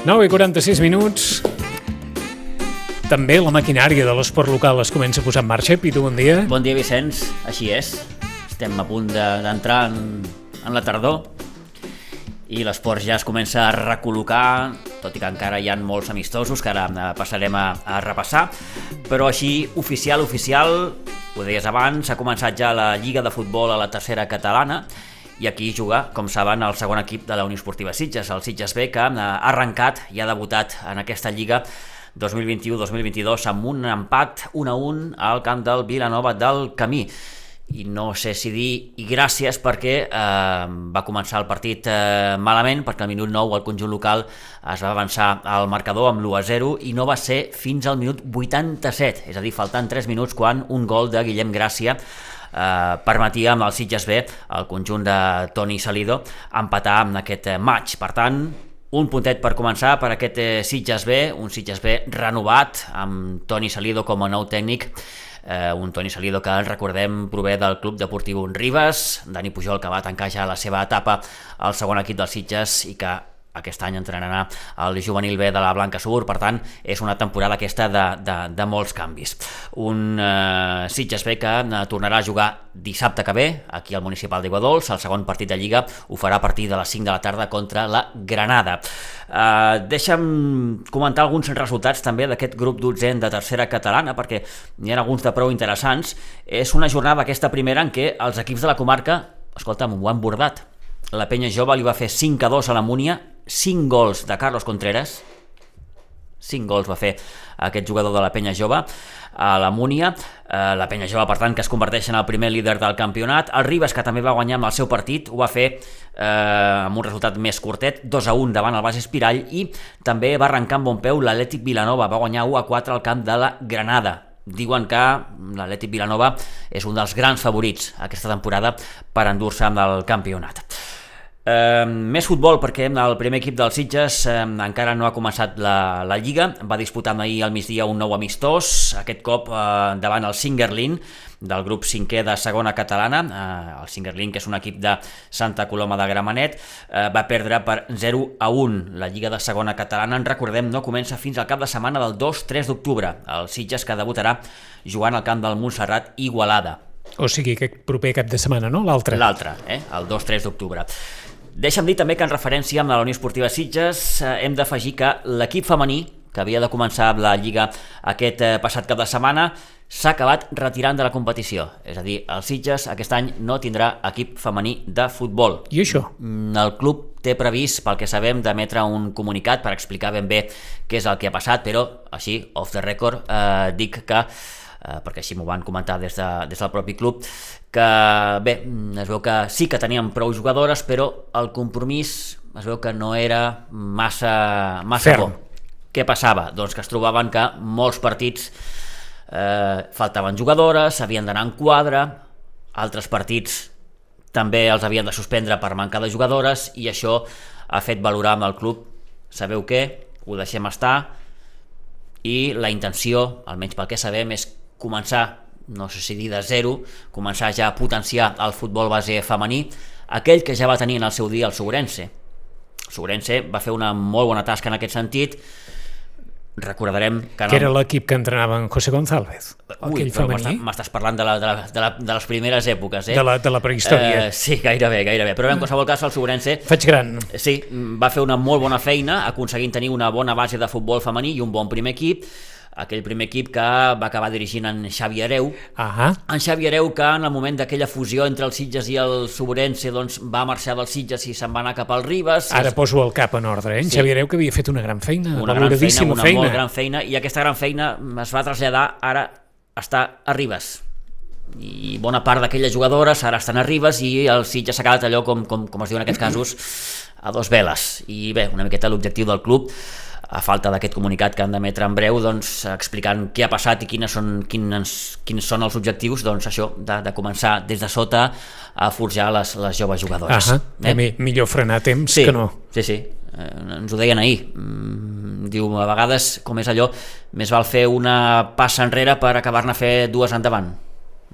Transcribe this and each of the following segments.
9 i 46 minuts. També la maquinària de l'esport local es comença a posar en marxa. Pitu, bon dia. Bon dia, Vicenç. Així és. Estem a punt d'entrar de, en, en la tardor i l'esport ja es comença a recol·locar, tot i que encara hi ha molts amistosos que ara eh, passarem a, a repassar, però així oficial, oficial, ho deies abans, ha començat ja la Lliga de Futbol a la tercera catalana, i aquí juga, com saben, el segon equip de la Unió Esportiva Sitges, el Sitges B, que ha arrencat i ha debutat en aquesta Lliga 2021-2022 amb un empat 1 a 1 al camp del Vilanova del Camí. I no sé si dir i gràcies perquè eh, va començar el partit eh, malament, perquè al minut 9 el conjunt local es va avançar al marcador amb l'1 a 0 i no va ser fins al minut 87, és a dir, faltant 3 minuts quan un gol de Guillem Gràcia eh, permetia amb el Sitges B, el conjunt de Toni Salido, empatar amb aquest eh, maig. Per tant, un puntet per començar per aquest eh, Sitges B, un Sitges B renovat amb Toni Salido com a nou tècnic eh, un Toni Salido que recordem prové del Club Deportiu Ribes, Dani Pujol que va tancar ja la seva etapa al segon equip dels Sitges i que aquest any entrenarà el juvenil B de la Blanca Sur, per tant és una temporada aquesta de, de, de molts canvis. Un eh, Sitges B que eh, tornarà a jugar dissabte que ve aquí al Municipal d'Iguadols, el segon partit de Lliga ho farà a partir de les 5 de la tarda contra la Granada. Eh, deixa'm comentar alguns resultats també d'aquest grup dotzent de tercera catalana perquè n'hi ha alguns de prou interessants. És una jornada aquesta primera en què els equips de la comarca, escolta'm, ho han bordat. La penya jove li va fer 5 a 2 a la Múnia 5 gols de Carlos Contreras, 5 gols va fer aquest jugador de la penya jove a la Múnia, eh, la penya jove per tant que es converteix en el primer líder del campionat, el Ribes que també va guanyar amb el seu partit, ho va fer eh, amb un resultat més curtet, 2 a 1 davant el Bas Espirall i també va arrencar amb bon peu l'Atlètic Vilanova, va guanyar 1 a 4 al camp de la Granada, diuen que l'Atlètic Vilanova és un dels grans favorits aquesta temporada per endur-se amb el campionat. Eh, més futbol perquè el primer equip dels Sitges eh, encara no ha començat la, la Lliga, va disputar ahir al migdia un nou amistós, aquest cop eh, davant el Singerlin del grup 5è de segona catalana, eh, el Singerlin, que és un equip de Santa Coloma de Gramenet, eh, va perdre per 0 a 1. La Lliga de segona catalana, en recordem, no comença fins al cap de setmana del 2-3 d'octubre. El Sitges que debutarà jugant al camp del Montserrat Igualada. O sigui, aquest proper cap de setmana, no? L'altre. L'altre, eh? el 2-3 d'octubre. Deixa'm dir també que en referència amb la Unió Esportiva Sitges eh, hem d'afegir que l'equip femení, que havia de començar amb la Lliga aquest eh, passat cap de setmana, s'ha acabat retirant de la competició. És a dir, el Sitges aquest any no tindrà equip femení de futbol. I això? Mm, el club té previst, pel que sabem, d'emetre un comunicat per explicar ben bé què és el que ha passat, però així, off the record, eh, dic que eh, perquè així m'ho van comentar des, de, des del propi club, que bé, es veu que sí que tenien prou jugadores, però el compromís es veu que no era massa, massa Ferm. bo. Què passava? Doncs que es trobaven que molts partits eh, faltaven jugadores, havien d'anar en quadre, altres partits també els havien de suspendre per mancar de jugadores i això ha fet valorar amb el club sabeu què? Ho deixem estar i la intenció, almenys pel que sabem, és començar, no sé si dir de zero, començar ja a potenciar el futbol base femení, aquell que ja va tenir en el seu dia el Sobrense. Sobrense va fer una molt bona tasca en aquest sentit, recordarem que... Que era l'equip que entrenava en José González, Ui, aquell femení. M'estàs parlant de, la, de, la, de, la, de les primeres èpoques, eh? De la, de la prehistòria. Eh, sí, gairebé, gairebé. Però en qualsevol cas el Sobrense Faig gran. Sí, va fer una molt bona feina aconseguint tenir una bona base de futbol femení i un bon primer equip aquell primer equip que va acabar dirigint en Xavi Areu. Ah En Xavi Areu que en el moment d'aquella fusió entre els Sitges i el Sobrense doncs, va marxar dels Sitges i se'n va anar cap al Ribes. Ara poso el cap en ordre, eh? En Sí. Xavier Areu, que havia fet una gran feina, una gran feina, una feina. molt gran feina i aquesta gran feina es va traslladar ara està a Ribes i bona part d'aquelles jugadores ara estan a Ribes i el Sitges s'ha quedat allò com, com, com es diu en aquests casos a dos veles i bé, una miqueta l'objectiu del club a falta d'aquest comunicat que han d'emetre en breu doncs, explicant què ha passat i quines són, quins, quins són els objectius doncs això, de, de començar des de sota a forjar les, les joves jugadores Ah eh? Mi- millor frenar temps Sí, que no. sí, sí. Eh, ens ho deien ahir. Mm, diu, a vegades, com és allò, més val fer una passa enrere per acabar-ne a fer dues endavant.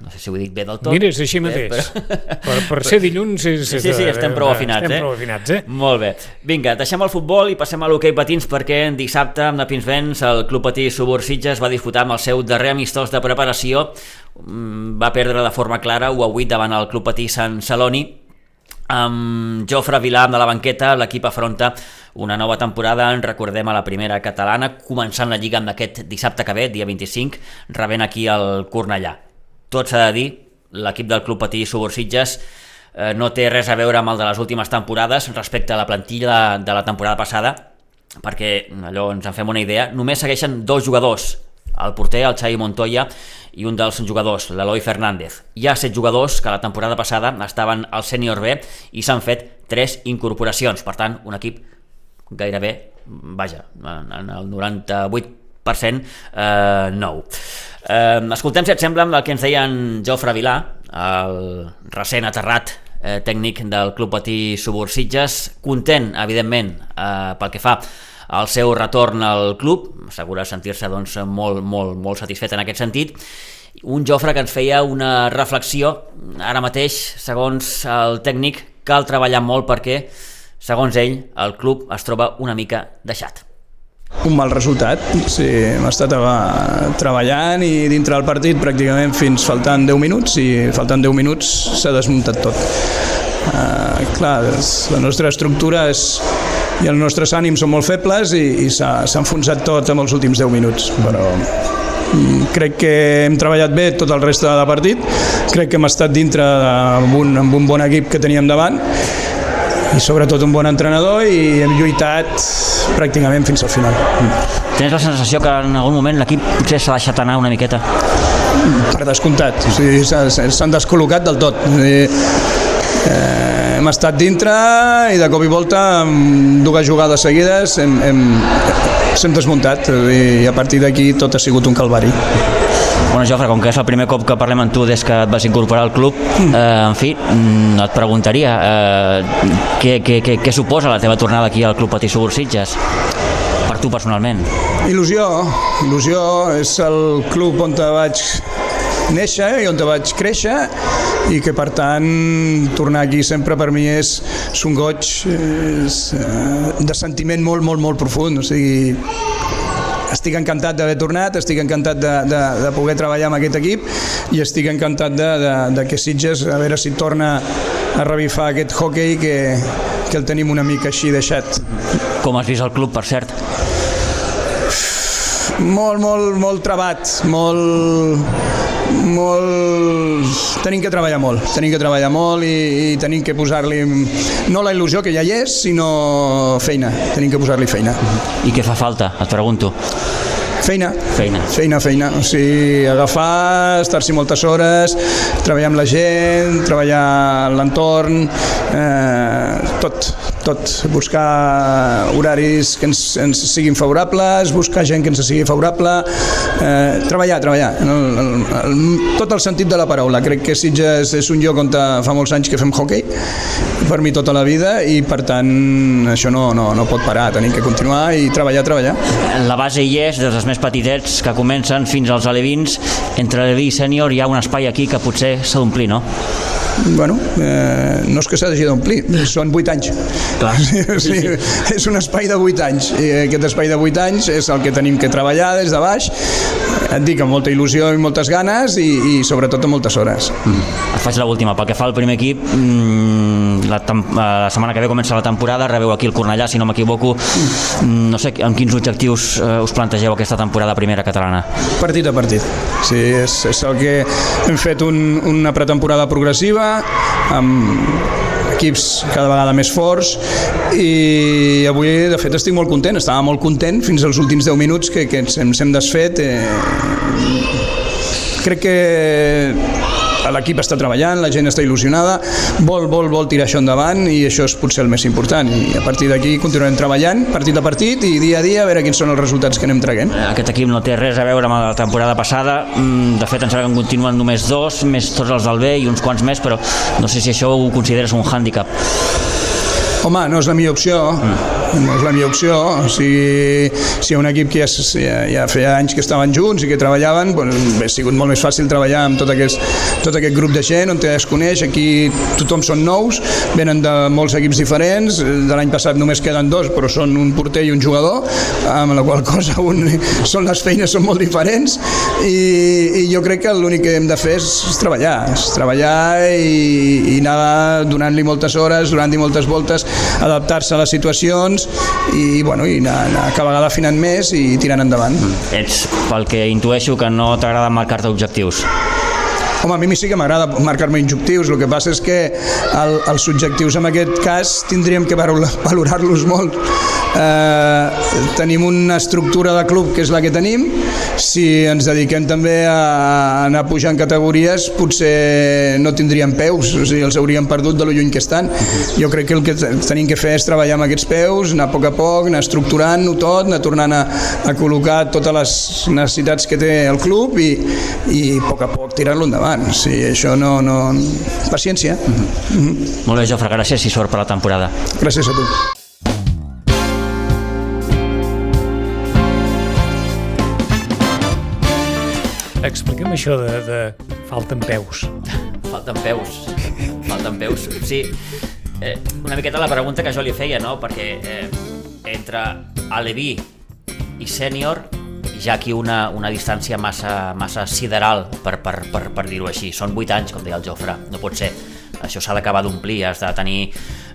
No sé si ho dic bé del tot. Mira, és així mateix. Eh, però... per, per ser dilluns... És, sí, sí, sí, estem prou afinats, estem eh? prou afinats, eh? Molt bé. Vinga, deixem el futbol i passem a l'hoquei patins perquè dissabte, amb la Pinsbens, el Club Patí Subursitges va disputar amb el seu darrer amistós de preparació. Mm, va perdre de forma clara 1 a 8 davant el Club Patí Sant Celoni amb Jofre Vilà de la banqueta, l'equip afronta una nova temporada, en recordem a la primera catalana, començant la Lliga amb aquest dissabte que ve, dia 25, rebent aquí el Cornellà. Tot s'ha de dir, l'equip del Club Patí Subursitges eh, no té res a veure amb el de les últimes temporades respecte a la plantilla de, la temporada passada, perquè allò ens en fem una idea, només segueixen dos jugadors, el porter, el Xavi Montoya, i un dels jugadors, l'Eloi Fernández. Hi ha set jugadors que la temporada passada estaven al sènior B i s'han fet tres incorporacions, per tant, un equip gairebé, vaja, en el 98% eh, nou. Eh, escoltem, si et sembla, el que ens deia en Jofre Vilà, el recent aterrat eh, tècnic del Club Patí Subursitges, content, evidentment, eh, pel que fa al seu retorn al club, assegura sentir-se doncs, molt, molt, molt satisfet en aquest sentit, un Jofre que ens feia una reflexió, ara mateix, segons el tècnic, cal treballar molt perquè, segons ell, el club es troba una mica deixat. Un mal resultat, sí, hem estat treballant i dintre del partit pràcticament fins faltant 10 minuts i faltant 10 minuts s'ha desmuntat tot. Uh, clar, la nostra estructura és, i els nostres ànims són molt febles i, i s'ha enfonsat tot en els últims 10 minuts, però mm, crec que hem treballat bé tot el reste de partit, crec que hem estat dintre amb un, amb un bon equip que teníem davant i sobretot un bon entrenador i hem lluitat pràcticament fins al final. Tens la sensació que en algun moment l'equip potser s'ha deixat anar una miqueta? Per descomptat, o sigui, s'han descol·locat del tot. Eh, hem estat dintre i de cop i volta amb dues jugades seguides hem, hem, s'hem desmuntat i a partir d'aquí tot ha sigut un calvari. Bueno, Jofre, com que és el primer cop que parlem amb tu des que et vas incorporar al club, eh, en fi, mm, et preguntaria eh, què, què, què, què suposa la teva tornada aquí al Club Patí Subursitges? Per tu personalment. Il·lusió, il·lusió, és el club on te vaig néixer i on te vaig créixer i que per tant tornar aquí sempre per mi és, és un goig és, eh, de sentiment molt, molt, molt profund, o sigui estic encantat d'haver tornat, estic encantat de, de, de poder treballar amb aquest equip i estic encantat de, de, de que Sitges, a veure si torna a revifar aquest hockey que, que el tenim una mica així deixat. Com has vist el club, per cert? Molt, molt, molt trebat, molt molt... Tenim que treballar molt, tenim que treballar molt i, i tenim que posar-li no la il·lusió que ja hi és, sinó feina, tenim que posar-li feina. I què fa falta, et pregunto? Feina. Feina. Feina, feina. O sigui, agafar, estar-s'hi moltes hores, treballar amb la gent, treballar l'entorn, eh, tot, tot. Buscar horaris que ens, ens siguin favorables, buscar gent que ens sigui favorable, eh, treballar, treballar. El, el, el, tot el sentit de la paraula. Crec que Sitges és un lloc on fa molts anys que fem hockey, per mi tota la vida, i per tant això no, no, no pot parar, tenim que continuar i treballar, treballar. La base hi és, dels més petitets que comencen fins als alevins, entre aleví i sènior hi ha un espai aquí que potser s'ha d'omplir, no? Bueno, eh, no és que s'hagi d'omplir, són 8 anys. Clar. o sigui, és un espai de 8 anys i aquest espai de 8 anys és el que tenim que treballar des de baix et dic amb molta il·lusió i moltes ganes i, i sobretot amb moltes hores. Mm. Et faig l'última, pel que fa al primer equip, mm, la, la setmana que ve comença la temporada, rebeu aquí el Cornellà, si no m'equivoco, mm, no sé amb quins objectius eh, us plantegeu aquesta temporada primera catalana? Partit a partit, sí, és, és el que hem fet un, una pretemporada progressiva amb equips cada vegada més forts i avui de fet estic molt content, estava molt content fins als últims 10 minuts que, que ens, ens hem desfet eh, crec que l'equip està treballant, la gent està il·lusionada, vol, vol, vol tirar això endavant i això és potser el més important. I a partir d'aquí continuarem treballant, partit a partit i dia a dia a veure quins són els resultats que anem traguent. Aquest equip no té res a veure amb la temporada passada, mm, de fet em sembla que en continuen només dos, més tots els del B i uns quants més, però no sé si això ho consideres un hàndicap. Home, no és la millor opció, no és la millor opció. O sigui, si un equip que ja, ja, feia anys que estaven junts i que treballaven, doncs, ha sigut molt més fàcil treballar amb tot aquest, tot aquest grup de gent on es coneix. Aquí tothom són nous, venen de molts equips diferents, de l'any passat només queden dos, però són un porter i un jugador, amb la qual cosa un, són les feines són molt diferents i, i jo crec que l'únic que hem de fer és, és treballar, és treballar i, i anar donant-li moltes hores, donant-li moltes voltes, adaptar-se a les situacions i, bueno, i anar, anar cada vegada afinant més i tirant endavant. Ets, pel que intueixo, que no t'agrada marcar-te objectius. Home, a mi sí que m'agrada marcar-me objectius, el que passa és que el, els subjectius en aquest cas tindríem que valorar-los molt. Eh, tenim una estructura de club que és la que tenim, si ens dediquem també a anar pujant categories potser no tindríem peus, o sigui, els hauríem perdut de lo lluny que estan. Jo crec que el que tenim que fer és treballar amb aquests peus, anar a poc a poc, anar estructurant-ho tot, anar tornant a, a col·locar totes les necessitats que té el club i, i a poc a poc tirar-lo endavant. Sí, això no... no... Paciència. Mm -hmm. Mm -hmm. Molt bé, Jofre, gràcies i sort per la temporada. Gràcies a tu. Expliquem això de, de falten peus. Falten peus. Falten peus. Sí, eh, una miqueta la pregunta que jo li feia, no? Perquè eh, entre Aleví i sènior ha aquí una, una distància massa, massa sideral, per, per, per, per dir-ho així. Són 8 anys, com deia el Jofre. No pot ser. Això s'ha d'acabar d'omplir, has de tenir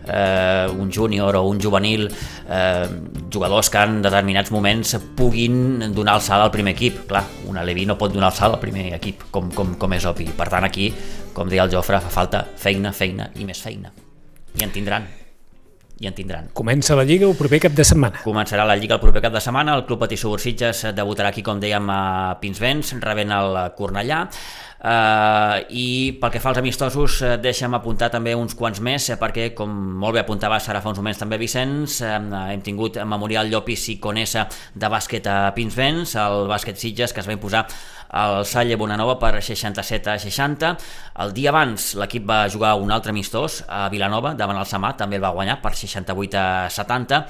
eh, un júnior o un juvenil, eh, jugadors que en determinats moments puguin donar salt al primer equip. Clar, un Alevi no pot donar salt al primer equip, com, com, com és obvi. Per tant, aquí, com deia el Jofre, fa falta feina, feina i més feina. I en tindran i en tindran. Comença la Lliga el proper cap de setmana. Començarà la Lliga el proper cap de setmana. El Club Patí Subursitges debutarà aquí, com dèiem, a Pinsbens, rebent el Cornellà. Uh, i pel que fa als amistosos uh, deixa'm apuntar també uns quants més uh, perquè com molt bé apuntava ara fa uns moments també Vicenç uh, hem tingut Memorial Llopis i Conesa de bàsquet a Pinsbens el bàsquet Sitges que es va imposar al Salle Bonanova per 67 a 60 el dia abans l'equip va jugar un altre amistós a Vilanova davant el Samà també el va guanyar per 68 a 70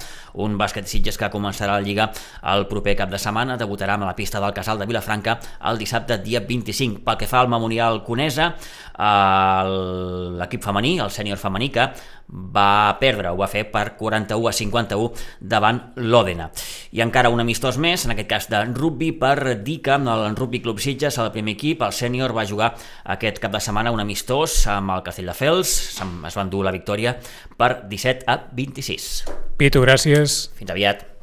un bàsquet Sitges que començarà la Lliga el proper cap de setmana debutarà amb la pista del Casal de Vilafranca el dissabte dia 25 pel que fa al Memorial Conesa, l'equip femení, el sènior femení, que va perdre, ho va fer per 41 a 51 davant l'Òdena. I encara un amistós més, en aquest cas de rugby, per dir que el Rugby Club Sitges, el primer equip, el sènior, va jugar aquest cap de setmana un amistós amb el Castelldefels, es van dur la victòria per 17 a 26. Pitu, gràcies. Fins aviat.